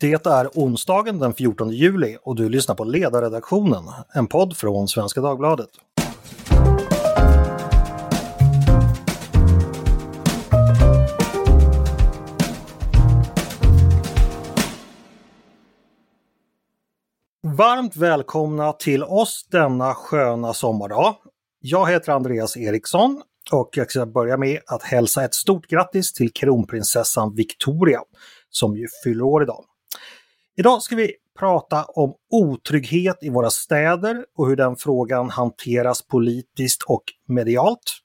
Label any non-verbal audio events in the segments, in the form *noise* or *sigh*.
Det är onsdagen den 14 juli och du lyssnar på Ledarredaktionen, en podd från Svenska Dagbladet. Varmt välkomna till oss denna sköna sommardag. Jag heter Andreas Eriksson och jag ska börja med att hälsa ett stort grattis till kronprinsessan Victoria som ju fyller år idag. Idag ska vi prata om otrygghet i våra städer och hur den frågan hanteras politiskt och medialt.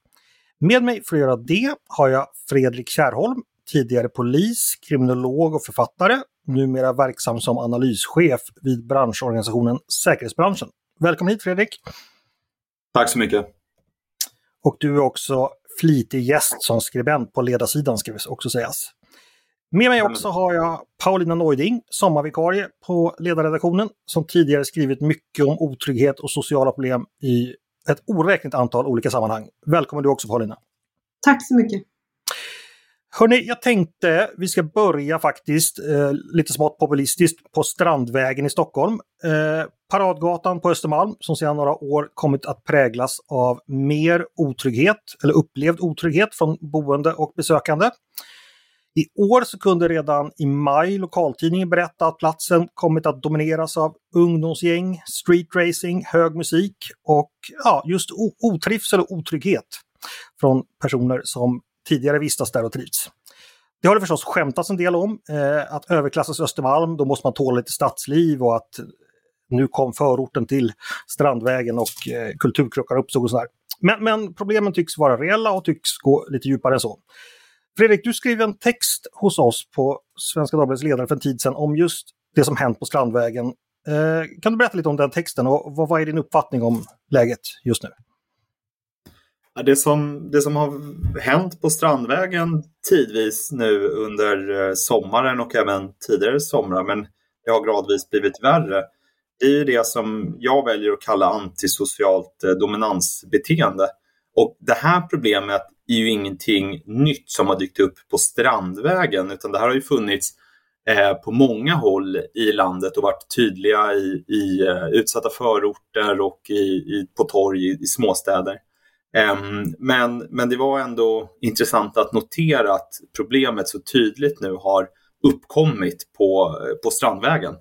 Med mig för att göra det har jag Fredrik Kärrholm, tidigare polis, kriminolog och författare, numera verksam som analyschef vid branschorganisationen Säkerhetsbranschen. Välkommen hit Fredrik! Tack så mycket! Och du är också flitig gäst som skribent på ledarsidan ska också sägas. Med mig också har jag Paulina Neuding, sommarvikarie på ledarredaktionen, som tidigare skrivit mycket om otrygghet och sociala problem i ett oräkneligt antal olika sammanhang. Välkommen du också Paulina! Tack så mycket! Hörni, jag tänkte vi ska börja faktiskt eh, lite smått populistiskt på Strandvägen i Stockholm. Eh, Paradgatan på Östermalm som sedan några år kommit att präglas av mer otrygghet eller upplevd otrygghet från boende och besökande. I år så kunde redan i maj lokaltidningen berätta att platsen kommit att domineras av ungdomsgäng, streetracing, hög musik och ja, just otrivsel och otrygghet från personer som tidigare vistas där och trivs. Det har det förstås skämtats en del om, eh, att överklassas Östermalm, då måste man tåla lite stadsliv och att nu kom förorten till Strandvägen och eh, kulturkrockar uppstod och sådär. Men, men problemen tycks vara reella och tycks gå lite djupare än så. Fredrik, du skrev en text hos oss på Svenska Dagbladets ledare för en tid sedan om just det som hänt på Strandvägen. Eh, kan du berätta lite om den texten och vad, vad är din uppfattning om läget just nu? Det som, det som har hänt på Strandvägen tidvis nu under eh, sommaren och även tidigare somrar, men det har gradvis blivit värre, det är ju det som jag väljer att kalla antisocialt eh, dominansbeteende. Och det här problemet är ju ingenting nytt som har dykt upp på Strandvägen utan det här har ju funnits eh, på många håll i landet och varit tydliga i, i eh, utsatta förorter och i, i, på torg i, i småstäder. Um, men, men det var ändå intressant att notera att problemet så tydligt nu har uppkommit på, eh, på Strandvägen.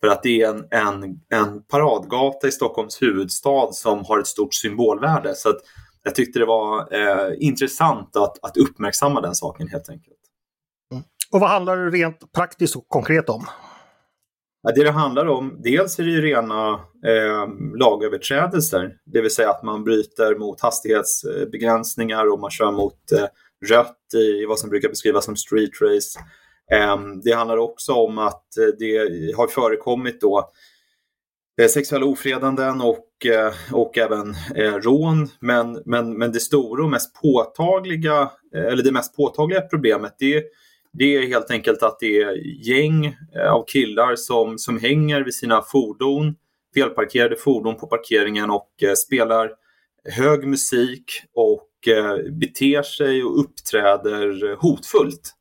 För att det är en, en, en paradgata i Stockholms huvudstad som har ett stort symbolvärde. Så att jag tyckte det var eh, intressant att, att uppmärksamma den saken helt enkelt. Mm. Och vad handlar det rent praktiskt och konkret om? Ja, det det handlar om, dels är det ju rena eh, lagöverträdelser, det vill säga att man bryter mot hastighetsbegränsningar och man kör mot eh, rött i vad som brukar beskrivas som street race. Eh, det handlar också om att eh, det har förekommit då Eh, sexuella ofredanden och, Eh, och även eh, rån. Men, men, men det stora och mest påtagliga, eh, eller det mest påtagliga problemet det, det är helt enkelt att det är gäng eh, av killar som, som hänger vid sina fordon, felparkerade fordon på parkeringen och spelar hög musik och beter sig och uppträder hotfullt.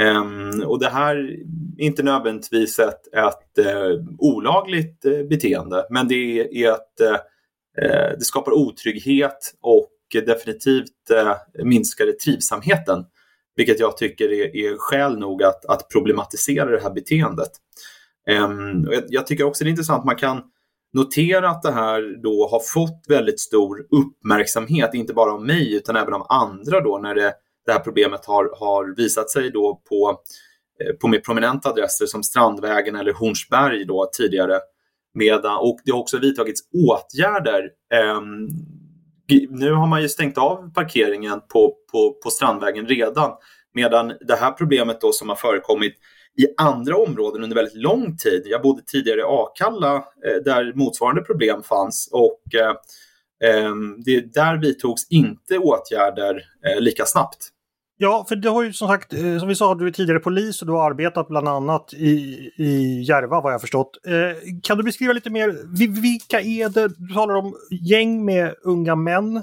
Um, och det här är inte nödvändigtvis ett, ett uh, olagligt uh, beteende, men det är ett, uh, det skapar otrygghet och definitivt minskar trivsamheten. Vilket jag tycker är, är skäl nog att, att problematisera det här beteendet. Um, jag, jag, tycker också det är intressant, man kan notera att det här då har fått väldigt stor uppmärksamhet, inte bara av mig utan även av andra då när det det här problemet har, har visat sig då på, eh, på mer prominenta adresser som Strandvägen eller Hornsberg då tidigare. Medan, och det har också vidtagits åtgärder. Eh, nu har man ju stängt av parkeringen på, på, på Strandvägen redan. Medan det här problemet då som har förekommit i andra områden under väldigt lång tid. Jag bodde tidigare i Akalla eh, där motsvarande problem fanns och eh, ehm, det, där vidtogs inte åtgärder eh, lika snabbt. Ja, för det har ju som sagt, eh, som vi sa, du är tidigare polis och du har arbetat bland annat i, i Järva vad jag förstått. Eh, kan du beskriva lite mer, vilka är det, du talar om gäng med unga män.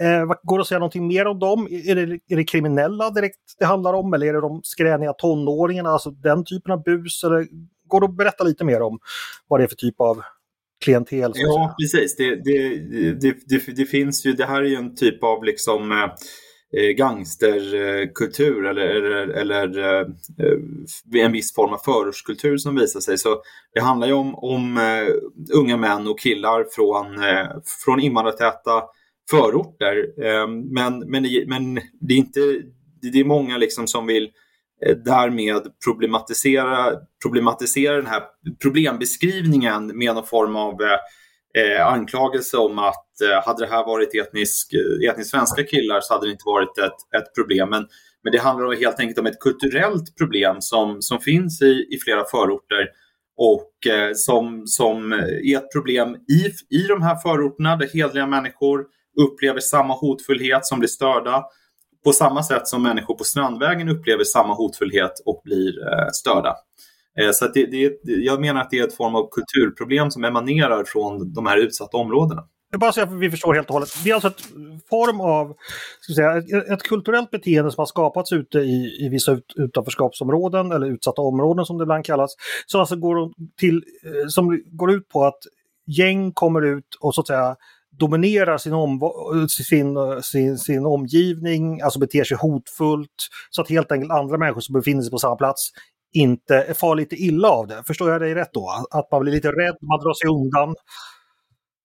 Eh, går det att säga någonting mer om dem? Är det, är det kriminella direkt det handlar om eller är det de skräniga tonåringarna, alltså den typen av bus? Eller går det att berätta lite mer om vad det är för typ av klientel? Ja, precis. Det, det, det, det, det finns ju, det här är ju en typ av liksom Eh, gangsterkultur eller, eller, eller eh, en viss form av förortskultur som visar sig. Så det handlar ju om, om eh, unga män och killar från, från invandrartäta förorter. Men, men, men det är inte det är många liksom som vill därmed problematisera, problematisera den här problembeskrivningen med någon form av eh, anklagelse om att eh, hade det här varit etnisk, eh, etnisk svenska killar så hade det inte varit ett, ett problem. Men, men det handlar helt enkelt om ett kulturellt problem som, som finns i, i flera förorter och eh, som, som är ett problem i, i de här förorterna där hedliga människor upplever samma hotfullhet som blir störda på samma sätt som människor på Strandvägen upplever samma hotfullhet och blir eh, störda. Eh, så det, det, jag menar att det är ett form av kulturproblem som emanerar från de här utsatta områdena. Bara så att vi förstår helt och hållet. Det är alltså ett form av ska säga, ett, ett kulturellt beteende som har skapats ute i, i vissa ut, utanförskapsområden eller utsatta områden som det ibland kallas. Som alltså går, till, eh, som går ut på att gäng kommer ut och så att säga dominerar sin, om, sin, sin, sin omgivning, alltså beter sig hotfullt. Så att helt enkelt andra människor som befinner sig på samma plats inte far lite illa av det. Förstår jag dig rätt då? Att man blir lite rädd, man drar sig undan.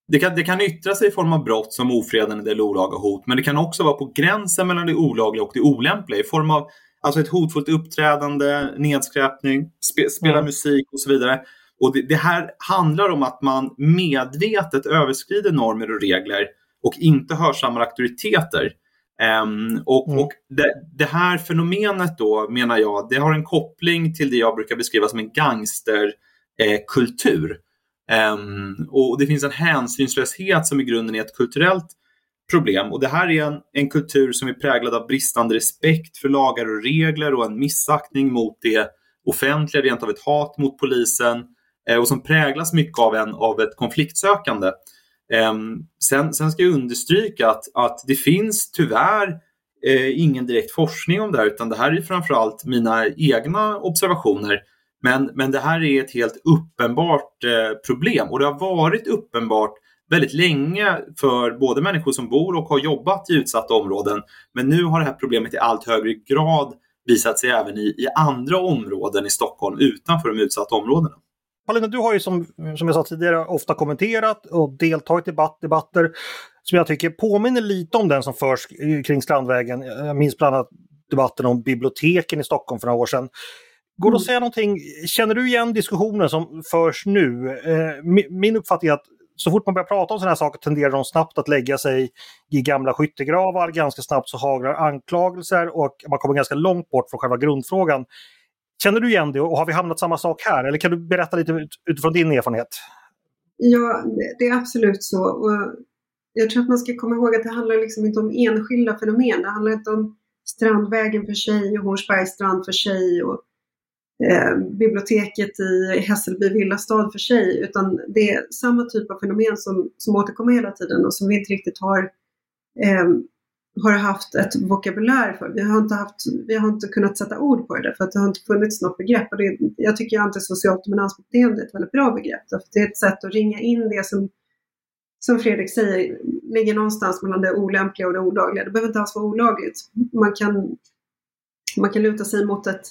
Det kan, det kan yttra sig i form av brott som ofredande eller olaga hot, men det kan också vara på gränsen mellan det olagliga och det olämpliga i form av alltså ett hotfullt uppträdande, nedskräpning, spe, spela mm. musik och så vidare. Och det, det, här handlar om att man medvetet överskrider normer och regler och inte hörsammar auktoriteter. Um, och, mm. och det, det, här fenomenet då menar jag, det har en koppling till det jag brukar beskriva som en gangsterkultur. Eh, um, och det finns en hänsynslöshet som i grunden är ett kulturellt problem. Och det här är en, en kultur som är präglad av bristande respekt för lagar och regler och en missaktning mot det offentliga, rent av ett hat mot polisen eh, och som präglas mycket av, en, av ett konfliktsökande. Ehm, sen, sen, ska jag understryka att, att det finns tyvärr eh, ingen direkt forskning om det här utan det här är framförallt mina egna observationer. Men, men det här är ett helt uppenbart eh, problem och det har varit uppenbart väldigt länge för både människor som bor och har jobbat i utsatta områden. Men nu har det här problemet i allt högre grad visat sig även i, i andra områden i Stockholm utanför de utsatta områdena. Paulina, du har ju som, som jag sa tidigare ofta kommenterat och deltagit i debatt, debatter som jag tycker påminner lite om den som förs kring Strandvägen. Jag minns bland annat debatten om biblioteken i Stockholm för några år sedan. Går det att mm. säga någonting, känner du igen diskussionen som förs nu? Eh, min uppfattning är att så fort man börjar prata om sådana här saker tenderar de snabbt att lägga sig i gamla skyttegravar. Ganska snabbt så haglar anklagelser och man kommer ganska långt bort från själva grundfrågan. Känner du igen det och har vi hamnat samma sak här? Eller kan du berätta lite utifrån din erfarenhet? Ja, det är absolut så. Och jag tror att man ska komma ihåg att det handlar liksom inte om enskilda fenomen. Det handlar inte om Strandvägen för sig och Hornsbergsstrand för sig och eh, biblioteket i Hässelby villastad för sig. Utan det är samma typ av fenomen som, som återkommer hela tiden och som vi inte riktigt har eh, har haft ett vokabulär för. Vi har inte, haft, vi har inte kunnat sätta ord på det för att det har inte funnits något begrepp. Och det, jag tycker antisocialt dominansbeteende är ett väldigt bra begrepp. Det är ett sätt att ringa in det som, som Fredrik säger, ligger någonstans mellan det olämpliga och det olagliga. Det behöver inte alls vara olagligt. Man kan, man kan luta sig mot ett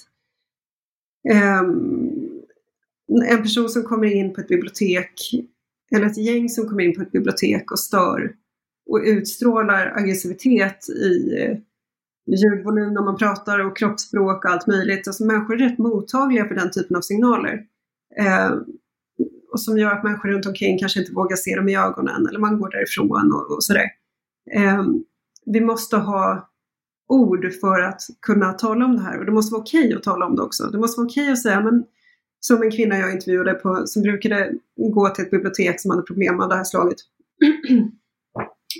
um, en person som kommer in på ett bibliotek eller ett gäng som kommer in på ett bibliotek och stör och utstrålar aggressivitet i ljudvolym när man pratar och kroppsspråk och allt möjligt. Alltså människor är rätt mottagliga för den typen av signaler. Eh, och som gör att människor runt omkring kanske inte vågar se dem i ögonen eller man går därifrån och, och sådär. Eh, vi måste ha ord för att kunna tala om det här och det måste vara okej okay att tala om det också. Det måste vara okej okay att säga, men som en kvinna jag intervjuade på, som brukade gå till ett bibliotek som hade problem av det här slaget. *clears throat*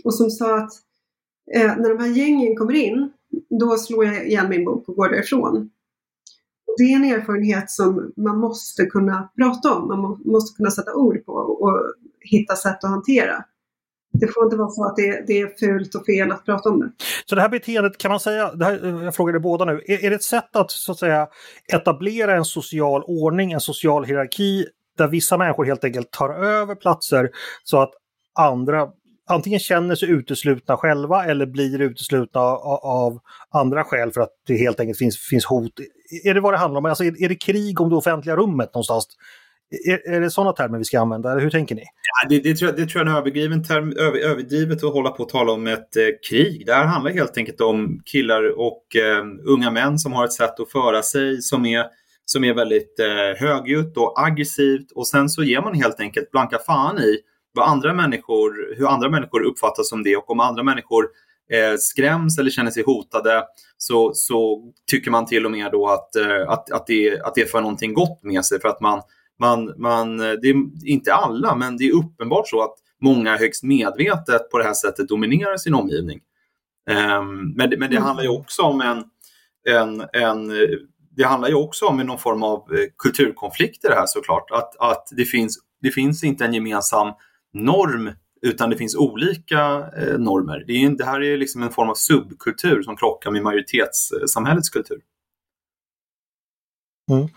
och som sa att eh, när de här gängen kommer in, då slår jag igen min bok och går därifrån. Och det är en erfarenhet som man måste kunna prata om, man må, måste kunna sätta ord på och hitta sätt att hantera. Det får inte vara så att det, det, är fult och fel att prata om det. Så det här beteendet, kan man säga, det här, eh, jag frågar er båda nu, är, är, det ett sätt att så att säga etablera en social ordning, en social hierarki där vissa människor helt enkelt tar över platser så att andra antingen känner sig uteslutna själva eller blir uteslutna av, av andra skäl för att det helt enkelt finns, finns hot. Är det vad det handlar om? Alltså, är, är det krig om det offentliga rummet någonstans? Är, är det sådana termer vi ska använda? Eller hur tänker ni? Ja, det, det, tror jag, det tror jag är en överdriven term, över, överdrivet att hålla på och tala om ett eh, krig. Det här handlar helt enkelt om killar och eh, unga män som har ett sätt att föra sig som är, som är väldigt eh, högljutt och aggressivt och sen så ger man helt enkelt blanka fan i vad andra människor, hur andra människor uppfattas som det och om andra människor eh, skräms eller känner sig hotade så, så tycker man till och med då att, eh, att, att, det, att det för någonting gott med sig för att man man, man, det är inte alla, men det är uppenbart så att många högst medvetet på det här sättet dominerar sin omgivning. Um, men, men det mm. handlar ju också om en, en, en det handlar ju också om någon form av eh, kulturkonflikt i det här såklart. Att, att det, finns, det finns inte en gemensam norm utan det finns olika eh, normer. Det, är, det här är liksom en form av subkultur som krockar med majoritetssamhällets kultur. Mm.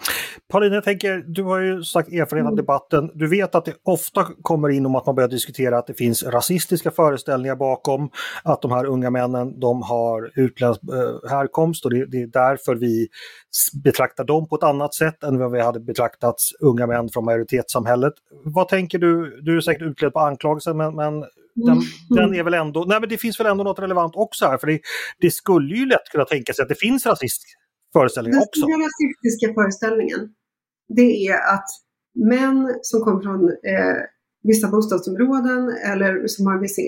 Paulina, jag tänker, du har ju sagt erfarenhet av mm. debatten. Du vet att det ofta kommer in om att man börjar diskutera att det finns rasistiska föreställningar bakom, att de här unga männen de har utländsk äh, härkomst och det, det, är därför vi betraktar dem på ett annat sätt än vad vi hade betraktat unga män från majoritetssamhället. Vad tänker du? Du är säkert utledd på anklagelsen men, men den, mm. den, är väl ändå, nej men det finns väl ändå något relevant också här för det, det skulle ju lätt kunna tänka sig att det finns rasism föreställningen också. Den rasistiska föreställningen, det är att män som kommer från eh, vissa bostadsområden eller som har en viss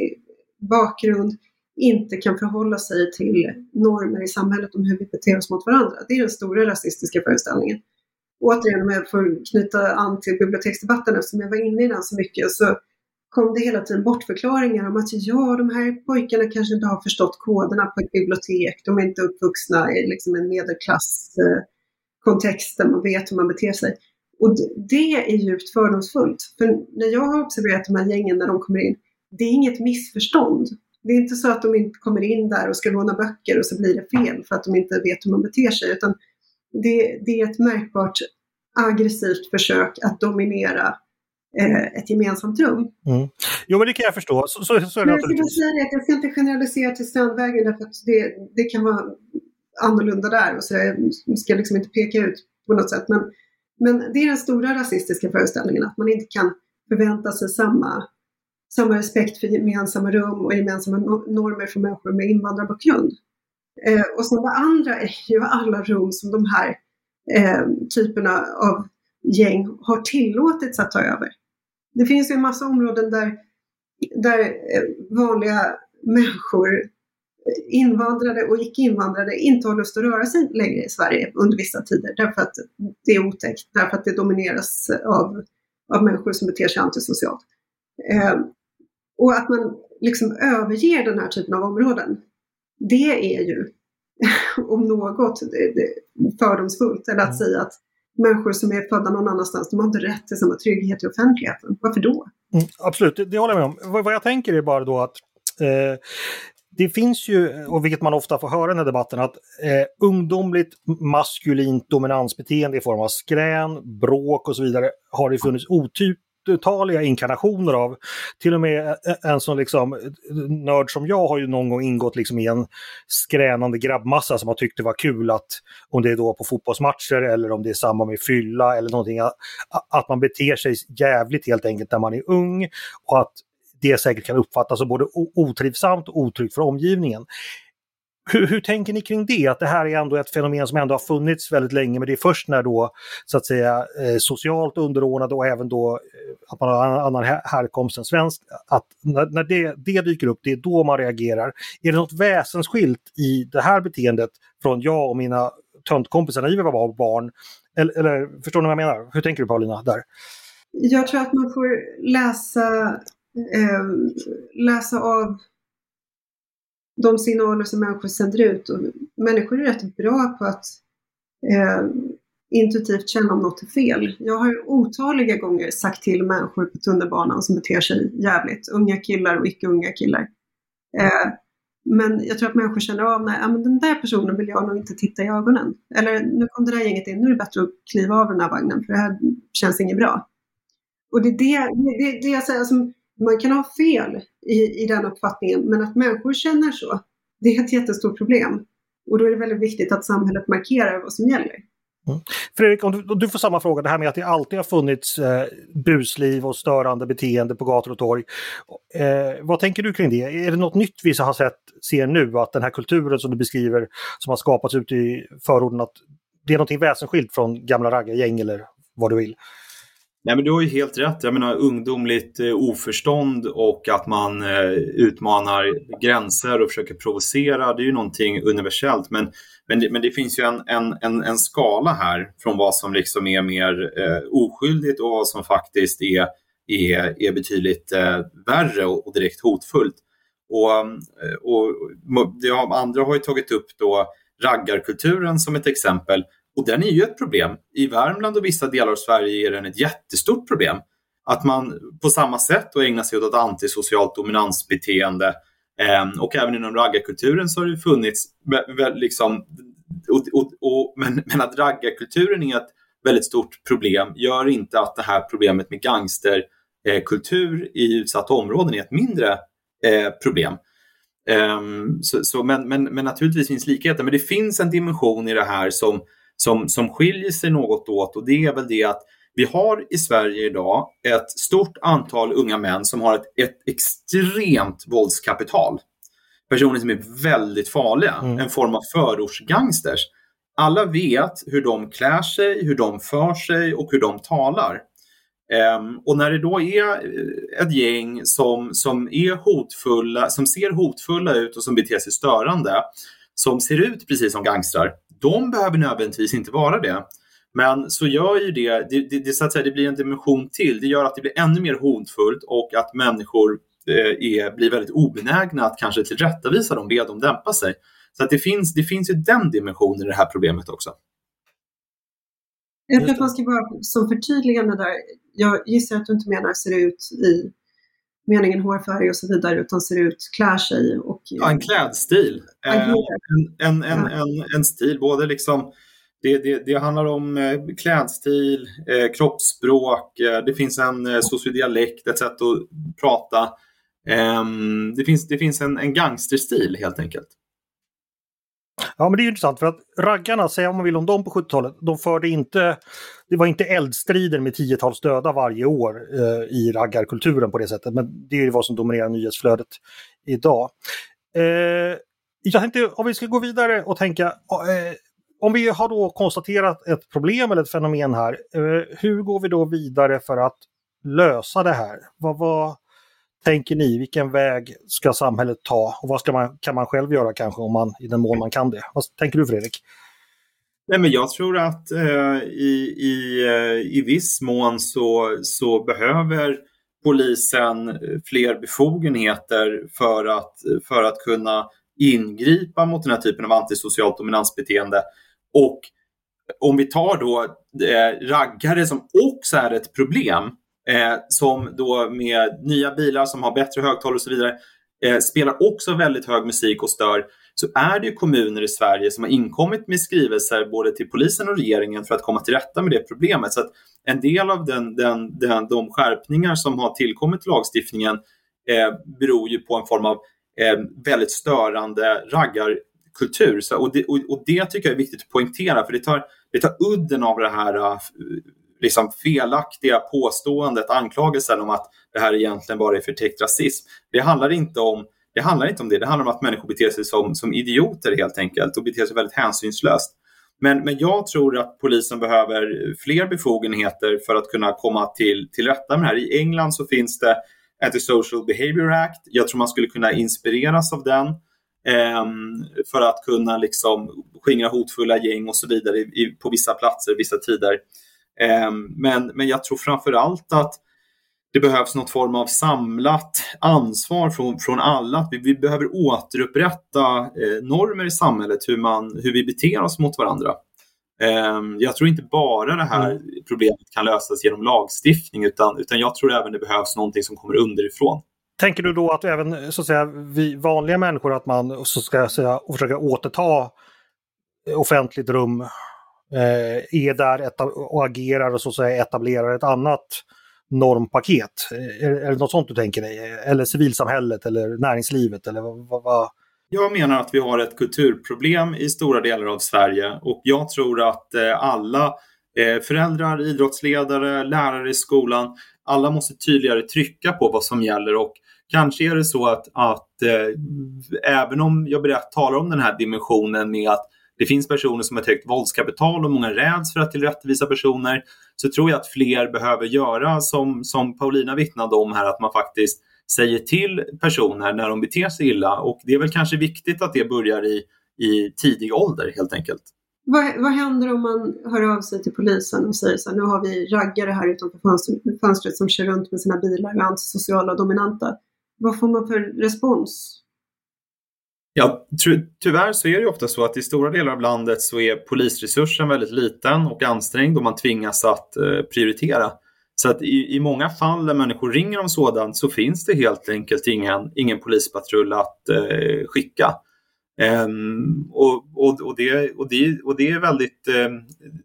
bakgrund inte kan förhålla sig till normer i samhället om hur vi beter oss mot varandra. Det är den stora rasistiska föreställningen. Återigen, om jag får knyta an till biblioteksdebatten eftersom jag var inne i den så mycket, så kom det hela tiden bortförklaringar om att ja, de här pojkarna kanske inte har förstått koderna på ett bibliotek. De är inte uppvuxna i liksom en medelklasskontext eh, där man vet hur man beter sig. Och det är djupt fördomsfullt. För när jag har observerat de här gängen när de kommer in, det är inget missförstånd. Det är inte så att de inte kommer in där och ska låna böcker och så blir det fel för att de inte vet hur man beter sig. Utan det, det är ett märkbart aggressivt försök att dominera ett gemensamt rum. Mm. Jo, men det kan jag förstå. Så, så, så är det jag, ska säga det, jag ska inte generalisera till Strandvägen därför att det, det kan vara annorlunda där och så jag ska liksom inte peka ut på något sätt. Men, men det är den stora rasistiska föreställningen att man inte kan förvänta sig samma, samma respekt för gemensamma rum och gemensamma normer för människor med invandrarbakgrund. Eh, och sen det andra är ju alla rum som de här eh, typerna av gäng har tillåtits att ta över. Det finns ju en massa områden där, där eh, vanliga människor, invandrare och icke-invandrare, inte har lust att röra sig längre i Sverige under vissa tider därför att det är otäckt, därför att det domineras av, av människor som beter sig antisocialt. Eh, och att man liksom överger den här typen av områden, det är ju *laughs* om något fördomsfullt. Eller att mm. säga att människor som är födda någon annanstans, de har inte rätt till samma trygghet i offentligheten. Varför då? Mm, absolut, det, det, håller jag med om. Vad, vad jag tänker är bara då att eh, det finns ju, och vilket man ofta får höra i den här debatten, att eh, ungdomligt maskulint dominansbeteende i form av skrän, bråk och så vidare har det funnits otyp otaliga inkarnationer av. Till och med en sån liksom nörd som jag har ju någon gång ingått liksom i en skränande grabbmassa som har tyckt det var kul att, om det är då på fotbollsmatcher eller om det är samma med fylla eller någonting, att man beter sig jävligt helt enkelt när man är ung och att det säkert kan uppfattas som både otrivsamt och otryggt för omgivningen. Hur, hur, tänker ni kring det? Att det här är ändå ett fenomen som ändå har funnits väldigt länge men det är först när då så att säga eh, socialt underordnade och även då eh, att man har en annan härkomst än svensk, att när, när det, det, dyker upp, det är då man reagerar. Är det något väsensskilt i det här beteendet från jag och mina töntkompisar när vi var barn? Eller, eller förstår ni vad jag menar? Hur tänker du Paulina där? Jag tror att man får läsa, eh, läsa av de signaler som människor sänder ut. Och människor är rätt bra på att eh, intuitivt känna om något är fel. Jag har otaliga gånger sagt till människor på tunnelbanan som beter sig jävligt, unga killar och icke unga killar. Eh, men jag tror att människor känner av, när, men den där personen vill jag nog inte titta i ögonen. Eller nu kom det där gänget in, nu är det bättre att kliva av den här vagnen för det här känns inget bra. Och det är det, det, det jag säger, alltså, man kan ha fel i, i den uppfattningen, men att människor känner så, det är ett jättestort problem. Och då är det väldigt viktigt att samhället markerar vad som gäller. Mm. Fredrik, om du, om du, får samma fråga, det här med att det alltid har funnits eh, busliv och störande beteende på gator och torg. Eh, vad tänker du kring det? Är det något nytt vi har sett, ser nu, att den här kulturen som du beskriver som har skapats ute i förorden, att det är något väsensskilt från gamla raggargäng eller vad du vill? Nej, men du har ju helt rätt. Jag menar ungdomligt eh, oförstånd och att man eh, utmanar gränser och försöker provocera. Det är ju någonting universellt. Men, men, det, men det finns ju en, en, en, en skala här från vad som liksom är mer eh, oskyldigt och vad som faktiskt är, är, är betydligt eh, värre och, och, direkt hotfullt. Och, eh, och, och, och andra har ju tagit upp då raggarkulturen som ett exempel. Och den är ju ett problem. I Värmland och vissa delar av Sverige är den ett jättestort problem. Att man på samma sätt då ägnar sig åt ett antisocialt dominansbeteende. Eh, och även inom raggarkulturen så har det funnits, liksom, och, och, och, men, men att raggarkulturen är ett väldigt stort problem gör inte att det här problemet med gangsterkultur eh, i utsatta områden är ett mindre eh, problem. Um, så, så, men, men, men naturligtvis finns likheter, men det finns en dimension i det här som som, som skiljer sig något åt och det är väl det att vi har i Sverige idag ett stort antal unga män som har ett, ett extremt våldskapital. Personer som är väldigt farliga, mm. en form av förortsgangsters. Alla vet hur de klär sig, hur de för sig och hur de talar. Um, och när det då är eh, ett gäng som, som är hotfulla, som ser hotfulla ut och som beter sig störande, som ser ut precis som gangstrar, de behöver nödvändigtvis inte vara det. Men så gör ju det, det, det, det, så att säga, det blir en dimension till. Det gör att det blir ännu mer hotfullt och att människor eh, är, blir väldigt obenägna att kanske tillrättavisa dem, be dem dämpa sig. Så att det, finns, det finns ju den dimensionen i det här problemet också. Jag tror att man ska bara som förtydligande där, jag gissar att du inte menar ser ut i meningen hårfärg och så vidare, utan ser ut, klär sig. Och, ja, en klädstil. Eh, en, en, en, en, stil, både liksom det, det, det, handlar om eh, klädstil, eh, kroppsspråk, eh, det finns en eh, sociodialekt, ett sätt att prata. Eh, det finns, det finns en, en gangsterstil helt enkelt. Ja men det är intressant för att raggarna, säga vad man vill om dem på 70-talet, de förde inte, det var inte eldstrider med tiotals döda varje år eh, i raggarkulturen på det sättet, men det är vad som dominerar nyhetsflödet idag. Eh, jag tänkte om vi ska gå vidare och tänka, eh, om vi har då konstaterat ett problem eller ett fenomen här, eh, hur går vi då vidare för att lösa det här? Vad, vad, tänker ni? Vilken väg ska samhället ta? Och vad ska man, kan man själv göra kanske om man, i den mån man kan det? Vad tänker du Fredrik? Nej, men jag tror att eh, i, i, eh, i viss mån så, så behöver polisen eh, fler befogenheter för att, för att kunna ingripa mot den här typen av antisocialt dominansbeteende. Och om vi tar då eh, raggare som också är ett problem, Eh, som då med nya bilar som har bättre högtalare och så vidare eh, spelar också väldigt hög musik och stör så är det ju kommuner i Sverige som har inkommit med skrivelser både till polisen och regeringen för att komma till rätta med det problemet. Så att en del av den, den, den, de skärpningar som har tillkommit till lagstiftningen eh, beror ju på en form av eh, väldigt störande raggarkultur. Så, och, det, och, och det tycker jag är viktigt att poängtera för det tar, det tar udden av det här uh, liksom felaktiga påståendet, anklagelsen om att det här egentligen bara är förtäckt rasism. Det handlar inte om det handlar inte om det. Det handlar om att människor beter sig som, som idioter helt enkelt och beter sig väldigt hänsynslöst. Men, men jag tror att polisen behöver fler befogenheter för att kunna komma till, till rätta med det här. I England så finns det Antisocial Behavior Act. Jag tror man skulle kunna inspireras av den eh, för att kunna liksom skingra hotfulla gäng och så vidare i, i, på vissa platser, vissa tider. Ehm, men, men jag tror framför allt att det behövs något form av samlat ansvar från, från alla. Vi, vi behöver återupprätta eh, normer i samhället, hur, man, hur vi beter oss mot varandra. Ehm, jag tror inte bara det här mm. problemet kan lösas genom lagstiftning utan, utan jag tror även det behövs någonting som kommer underifrån. Tänker du då att även så att säga, vi vanliga människor att man så ska säga, försöka återta offentligt rum eh, Eh, är där och agerar och så att säga etablerar ett annat normpaket? Eh, är, är det något sånt du tänker dig? Eller civilsamhället eller näringslivet eller vad? vad? Jag menar att vi har ett kulturproblem i stora delar av Sverige och jag tror att eh, alla föräldrar, idrottsledare, lärare i skolan, alla måste tydligare trycka på vad som gäller och kanske är det så att, att även om jag berätt, talar om den här dimensionen med att det finns personer som har ett högt våldskapital och många räds för att tillrättavisa personer. Så tror jag att fler behöver göra som, som Paulina vittnade om här, att man faktiskt säger till personer när de beter sig illa. Och det är väl kanske viktigt att det börjar i, i tidig ålder helt enkelt. Vad, vad händer om man hör av sig till polisen och säger så här, nu har vi raggare här utanför fönstret som kör runt med sina bilar och är antisociala och dominanta. Vad får man för respons? Ja, tyvärr så är det ofta så att i stora delar av landet så är polisresursen väldigt liten och ansträngd och man tvingas att eh, prioritera. Så att i, i många fall där människor ringer om sådant så finns det helt enkelt ingen, ingen polispatrull att eh, skicka. Um, och, och, och, det, och, det, och det, är väldigt, eh,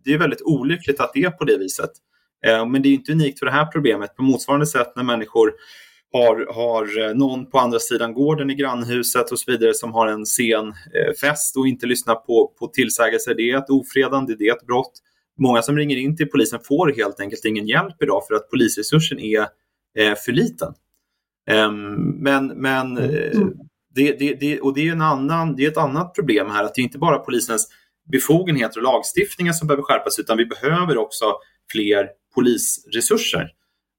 det är väldigt olyckligt att det är på det viset. Ehm, men det är inte unikt för det här problemet. På motsvarande sätt när människor har, har eh, någon på andra sidan gården i grannhuset och så vidare som har en sen eh, fest och inte lyssnar på, på tillsägelser. Det är ett ofredande, det är ett brott. Många som ringer in till polisen får helt enkelt ingen hjälp idag för att polisresursen är eh, för liten. Um, men men mm. Det, det, det, och det är, en annan, det är ett annat problem här, att det är inte bara polisens befogenheter och lagstiftningar som behöver skärpas utan vi behöver också fler polisresurser.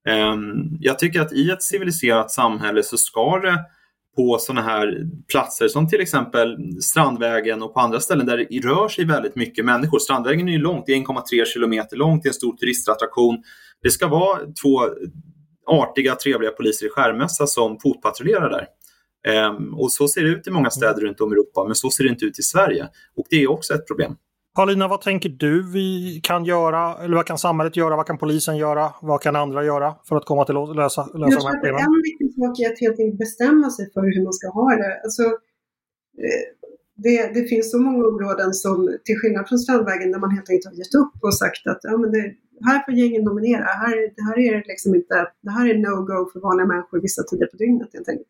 Ehm, jag tycker att i ett civiliserat samhälle så ska det på sådana här platser som till exempel Strandvägen och på andra ställen där det rör sig väldigt mycket människor. Strandvägen är ju långt, det är 1,3 kilometer långt, det är en stor turistattraktion. Det ska vara två artiga, trevliga poliser i skärmössa som fotpatrullerar där. Um, och så ser det ut i många städer runt om i Europa, men så ser det inte ut i Sverige. Och det är också ett problem. Paulina, vad tänker du vi kan göra? Eller vad kan samhället göra? Vad kan polisen göra? Vad kan andra göra för att komma till att lösa, lösa de här problemen? En viktig sak är att helt enkelt bestämma sig för hur man ska ha det. Alltså, eh, det, det, finns så många områden som, till skillnad från Strandvägen, där man helt enkelt har gett upp och sagt att ja, men det, här får gängen dominera. Här, här är det liksom inte, det här är no-go för vanliga människor vissa tider på dygnet helt enkelt.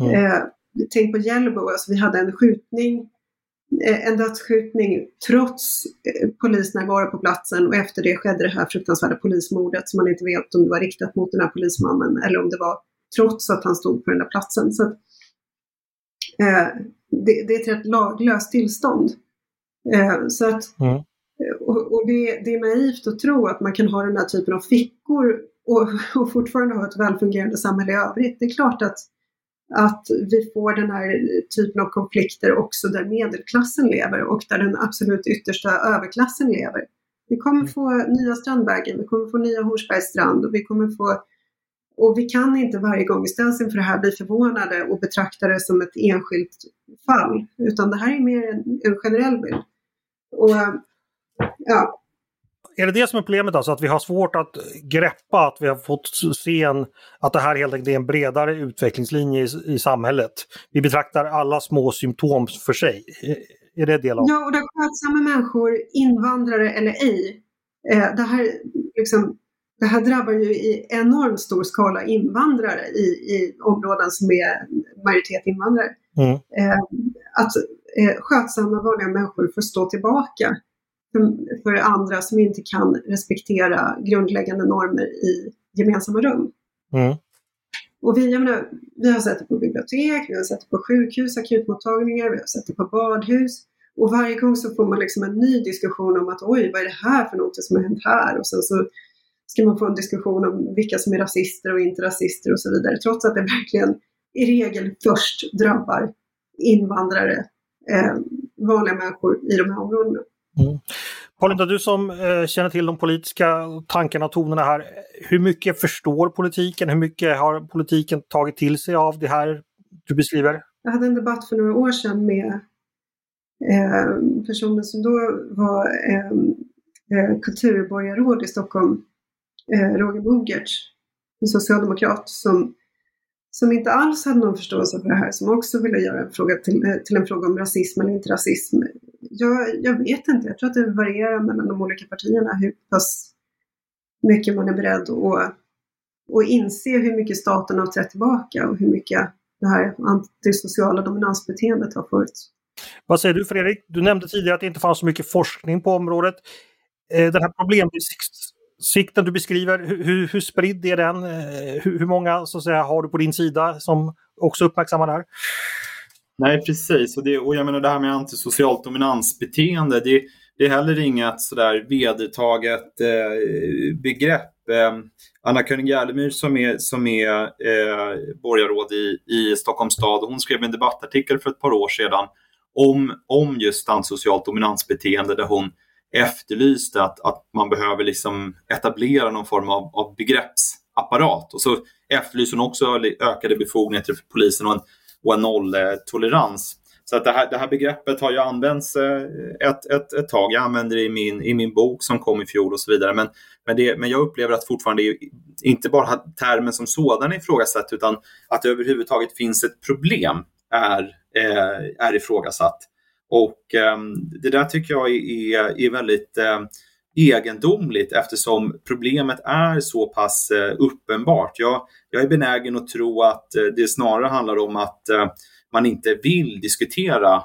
Mm. Eh, tänk på Hjällbo, alltså vi hade en skjutning en dödsskjutning trots eh, polisnärvaro på platsen och efter det skedde det här fruktansvärda polismordet som man inte vet om det var riktat mot den här polismannen eller om det var trots att han stod på den där platsen. Så att, eh, det, det, är ett rätt laglöst tillstånd. Eh, så att, mm. Och, och det, det, är naivt att tro att man kan ha den här typen av fickor och, *laughs* och fortfarande ha ett välfungerande samhälle i övrigt. Det är klart att att vi får den här typen av konflikter också där medelklassen lever och där den absolut yttersta överklassen lever. Vi kommer få nya Strandvägen, vi kommer få nya Hornsbergs strand och vi kommer få och vi kan inte varje gång vi ställs inför det här bli förvånade och betrakta det som ett enskilt fall, utan det här är mer en, en generell bild. Och, ja, är det det som är problemet alltså? Att vi har svårt att greppa att vi har fått se en, att det här helt enkelt är en bredare utvecklingslinje i, i samhället? Vi betraktar alla små symptom för sig. Är det del av? Ja, och där skötsamma människor, invandrare eller ej, eh, det, här, liksom, det här drabbar ju i enormt stor skala invandrare i, i områden som är majoritet invandrare. Mm. Eh, att eh, skötsamma vanliga människor får stå tillbaka för, för andra som inte kan respektera grundläggande normer i gemensamma rum. Mm. Och vi, menar, vi har sett det på bibliotek, vi har sett det på sjukhus, akutmottagningar, vi har sett det på badhus. Och varje gång så får man liksom en ny diskussion om att oj, vad är det här för något som har hänt här? Och sen så ska man få en diskussion om vilka som är rasister och inte rasister och så vidare. Trots att det verkligen i regel först drabbar invandrare, eh, vanliga människor i de här områdena. Mm. Paulinda, du som eh, känner till de politiska tankarna och tonerna här. Hur mycket förstår politiken? Hur mycket har politiken tagit till sig av det här du beskriver? Jag hade en debatt för några år sedan med eh, personen som då var eh, eh kulturborgarråd i Stockholm, eh, Roger Bogertz, en socialdemokrat som, som inte alls hade någon förståelse för det här, som också ville göra en fråga till, eh, till en fråga om rasism eller inte rasism. Jag, jag vet inte, jag tror att det varierar mellan de olika partierna hur pass mycket man är beredd att och inse hur mycket staten har trätt tillbaka och hur mycket det här antisociala dominansbeteendet har funnits. Vad säger du Fredrik? Du nämnde tidigare att det inte fanns så mycket forskning på området. Eh, den här problemsikten du beskriver, hur, hur spridd är den? Eh, hur, hur många så att säga, har du på din sida som också uppmärksammar det här? Nej, precis. Och, det, och jag menar det här med antisocialt dominansbeteende, det, det är heller inget sådär vedertaget eh, begrepp. Eh, Anna König Järlemyr som är, som är eh, borgarråd i, i Stockholms stad, hon skrev en debattartikel för ett par år sedan om, om just antisocialt dominansbeteende där hon efterlyste att, att man behöver liksom etablera någon form av, av begreppsapparat. Och så efterlyser hon också ökade befogenheter för polisen och en, och en nolltolerans. Så att det, här, det här begreppet har ju använts eh, ett, ett, ett tag. Jag använder det i min, i min bok som kom i fjol och så vidare. Men, men, det, men jag upplever att fortfarande inte bara termen som sådan är ifrågasatt utan att det överhuvudtaget finns ett problem är, eh, är ifrågasatt. Och eh, det där tycker jag är, är väldigt eh, egendomligt eftersom problemet är så pass eh, uppenbart. Jag, jag är benägen att tro att eh, det snarare handlar om att eh, man inte vill diskutera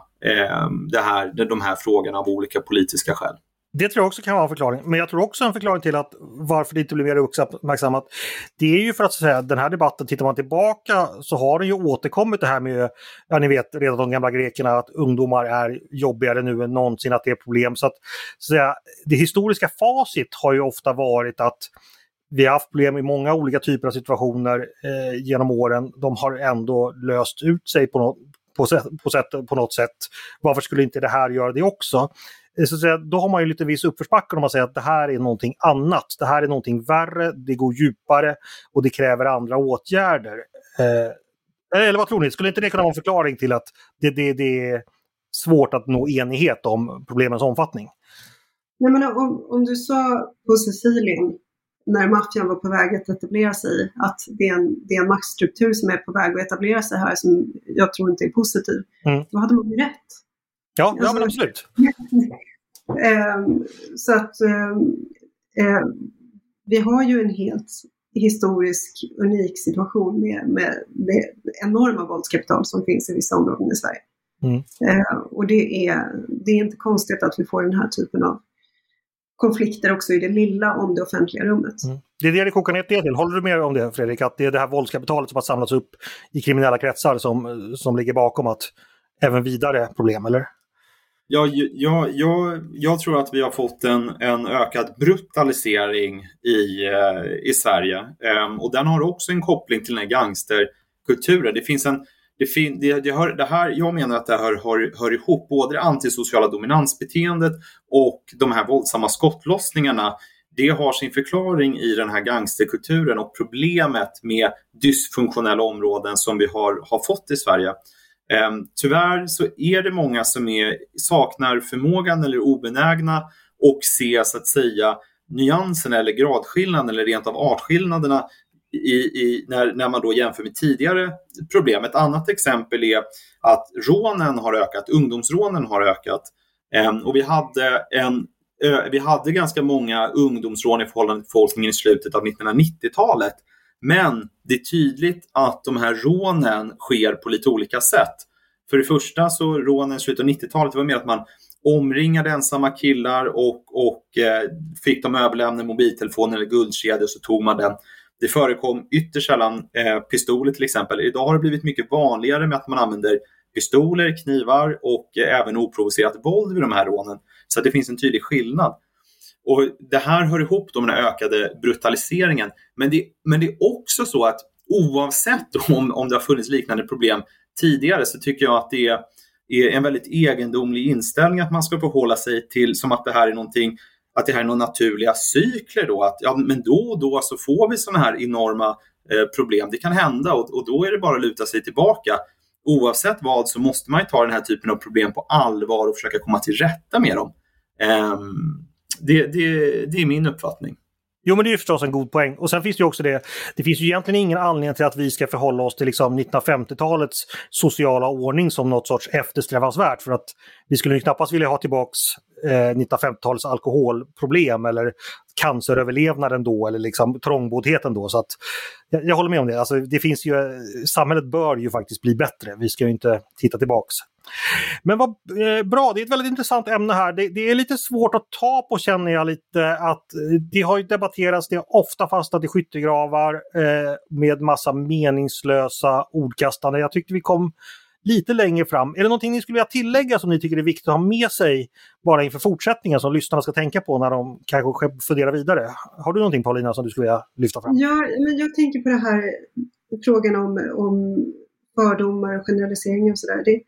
det här, de här frågorna av olika politiska skäl. Det tror jag också kan vara en förklaring. Men jag tror också en förklaring till att varför det inte blir mer uppmärksammat. Det är ju för att säga, den här debatten, tittar man tillbaka så har den ju återkommit det här med, ja ni vet redan de gamla grekerna, att ungdomar är jobbigare nu än någonsin, att det är problem. Så att, så att säga, det historiska facit har ju ofta varit att vi har haft problem i många olika typer av situationer eh, genom åren. De har ändå löst ut sig på, no på, sätt, på, sätt, på något sätt. Varför skulle inte det här göra det också? Eh, så att säga, då har man ju lite viss uppförsbacke om man säger att det här är någonting annat. Det här är någonting värre, det går djupare och det kräver andra åtgärder. Eh, eller vad tror ni? Skulle inte det kunna vara en förklaring till att det, det, det är svårt att nå enighet om problemens omfattning? Nej, men om, om du sa på Sicilien när maffian var på väg att etablera sig, att det är, en, det är en maktstruktur som är på väg att etablera sig här som jag tror inte är positiv. Mm. Då hade man ju rätt. Ja, alltså, ja men absolut. eh, så att eh, eh, vi har ju en helt historisk unik situation med, med det enorma våldskapital som finns i vissa områden i Sverige. Mm. Eh, och det är, det är inte konstigt att vi får den här typen av konflikter också i det lilla om det offentliga rummet. Mm. Det är det det kokar ner till. Håller du med om det Fredrik? Att det är det här våldskapitalet som har samlats upp i kriminella kretsar som, som ligger bakom att även vidare problem, eller? Ja, ja, ja, jag tror att vi har fått en, en ökad brutalisering i, eh, i Sverige. Um, och den har också en koppling till den här gangsterkulturen. Det finns en det, fin, det, det, hör, det här, jag menar att det här hör, hör ihop, både det antisociala dominansbeteendet och de här våldsamma skottlossningarna. Det har sin förklaring i den här gangsterkulturen och problemet med dysfunktionella områden som vi har, har fått i Sverige. Ehm, tyvärr så är det många som är, saknar förmågan eller obenägna och se så att säga nyanserna eller gradskillnaden eller rent av artskillnaderna i, i, när, när man då jämför med tidigare problem. Ett annat exempel är att rånen har ökat, ungdomsrånen har ökat. Ehm, och vi hade, en, eh, vi hade ganska många ungdomsrån i förhållande till befolkningen i slutet av 1990-talet. Men det är tydligt att de här rånen sker på lite olika sätt. För det första så rånen i slutet av 90-talet var mer att man omringade ensamma killar och, och eh, fick dem överlämna mobiltelefoner eller guldkedjor så tog man den. Det förekom ytterst sällan eh, pistoler till exempel. Idag har det blivit mycket vanligare med att man använder pistoler, knivar och eh, även oprovocerat våld vid de här rånen. Så det finns en tydlig skillnad. Och Det här hör ihop med den ökade brutaliseringen. Men det, men det är också så att oavsett om, om det har funnits liknande problem tidigare så tycker jag att det är, är en väldigt egendomlig inställning att man ska förhålla sig till som att det här är någonting att det här är några naturliga cykler då, att ja, men då och då så får vi sådana här enorma eh, problem. Det kan hända och, och, då är det bara att luta sig tillbaka. oavsett vad så måste man ta den här typen av problem på allvar och försöka komma till rätta med dem. Um, det, det, det är min uppfattning. Jo, men det är ju förstås en god poäng. Och sen finns det ju också det, det finns ju egentligen ingen anledning till att vi ska förhålla oss till liksom 1950-talets sociala ordning som något sorts eftersträvansvärt. För att vi skulle knappast vilja ha tillbaks eh, 1950-talets alkoholproblem eller canceröverlevnaden då eller liksom trångboddheten då. Så att, jag, jag, håller med om det. Alltså, det finns ju, samhället bör ju faktiskt bli bättre. Vi ska ju inte titta tillbaks. Men vad eh, bra, det är ett väldigt intressant ämne här. Det, det, är lite svårt att ta på känner jag lite att eh, det har ju debatterats, det har ofta fastnat i skyttegravar eh, med massa meningslösa ordkastande. Jag tyckte vi kom lite längre fram. Är det någonting ni skulle vilja tillägga som ni tycker är viktigt att ha med sig bara inför fortsättningen som lyssnarna ska tänka på när de kanske funderar vidare? Har du någonting Paulina som du skulle vilja lyfta fram? Ja, men jag tänker på det här frågan om, om fördomar och generaliseringar och sådär. Det,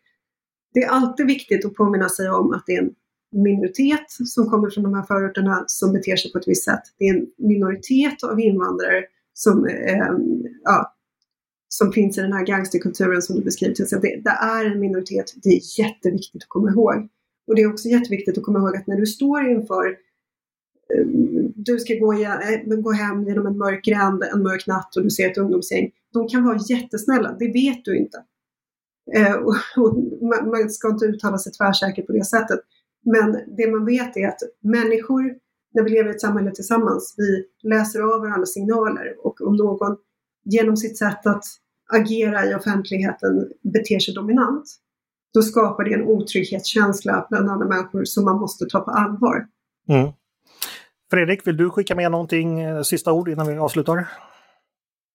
det är alltid viktigt att påminna sig om att det är en minoritet som kommer från de här förorterna som beter sig på ett visst sätt. Det är en minoritet av invandrare som, eh, ja, som finns i den här gangsterkulturen som du beskriver. Så det, det är en minoritet, det är jätteviktigt att komma ihåg. Och det är också jätteviktigt att komma ihåg att när du står inför eh, du ska gå, igen, eh, gå hem genom en mörk gränd en mörk natt och du ser ett ungdomsgäng. De kan vara jättesnälla, det vet du inte. Eh, och, och man, man, ska inte uttala sig tvärsäkert på det sättet. Men det man vet är att människor, när vi lever i ett samhälle tillsammans, vi läser av varandras signaler och om någon genom sitt sätt att agera i offentligheten beter sig dominant, då skapar det en otrygghetskänsla bland andra människor som man måste ta på allvar. Mm. Fredrik, vill du skicka med någonting, eh, sista ord innan vi avslutar?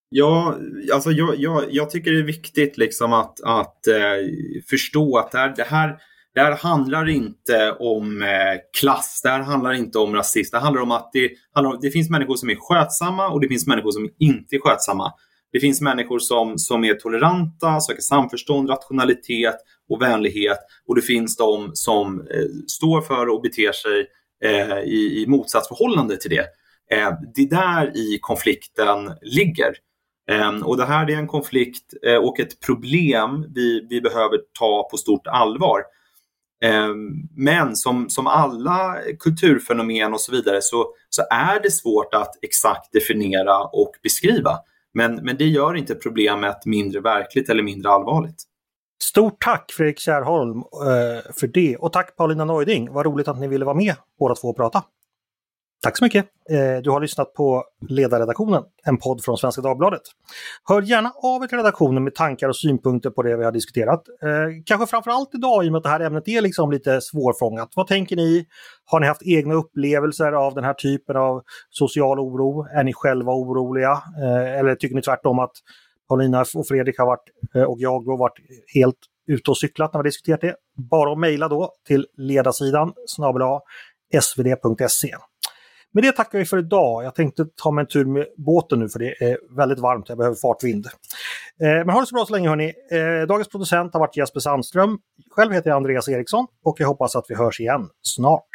Ja, alltså jag, jag, jag tycker det är viktigt liksom att, att eh, förstå att det här, det, här, det här handlar inte om eh, klass, det här handlar inte om rasism. Det handlar om att det, handlar om, det finns människor som är skötsamma och det finns människor som inte är skötsamma. Det finns människor som, som är toleranta, söker samförstånd, rationalitet och vänlighet och det finns de som eh, står för och beter sig eh, i, i motsatsförhållande till det. Eh, det är där i konflikten ligger. Ehm, och det här är en konflikt eh, och ett problem vi, vi behöver ta på stort allvar. Ehm, men som, som alla kulturfenomen och så vidare så, så är det svårt att exakt definiera och beskriva. Men, men det gör inte problemet mindre verkligt eller mindre allvarligt. Stort tack Fredrik Kärrholm eh, för det och tack Paulina Neuding. Vad roligt att ni ville vara med båda två och prata. Tack så mycket! Eh, du har lyssnat på Ledarredaktionen, en podd från Svenska Dagbladet. Hör gärna av er till redaktionen med tankar och synpunkter på det vi har diskuterat. Eh, kanske framförallt idag i och med att det här ämnet är liksom lite svårfångat. Vad tänker ni? Har ni haft egna upplevelser av den här typen av social oro? Är ni själva oroliga? Eh, eller tycker ni tvärtom att Paulina och Fredrik har varit, och jag har varit helt ute och cyklat när vi diskuterat det? Bara att mejla då till ledarsidan snabel svd.se. Med det tackar vi för idag. Jag tänkte ta mig en tur med båten nu för det är väldigt varmt. Jag behöver fartvind. Eh, men ha det så bra så länge hörni. Eh, dagens producent har varit Jesper Sandström. Själv heter jag Andreas Eriksson och jag hoppas att vi hörs igen snart.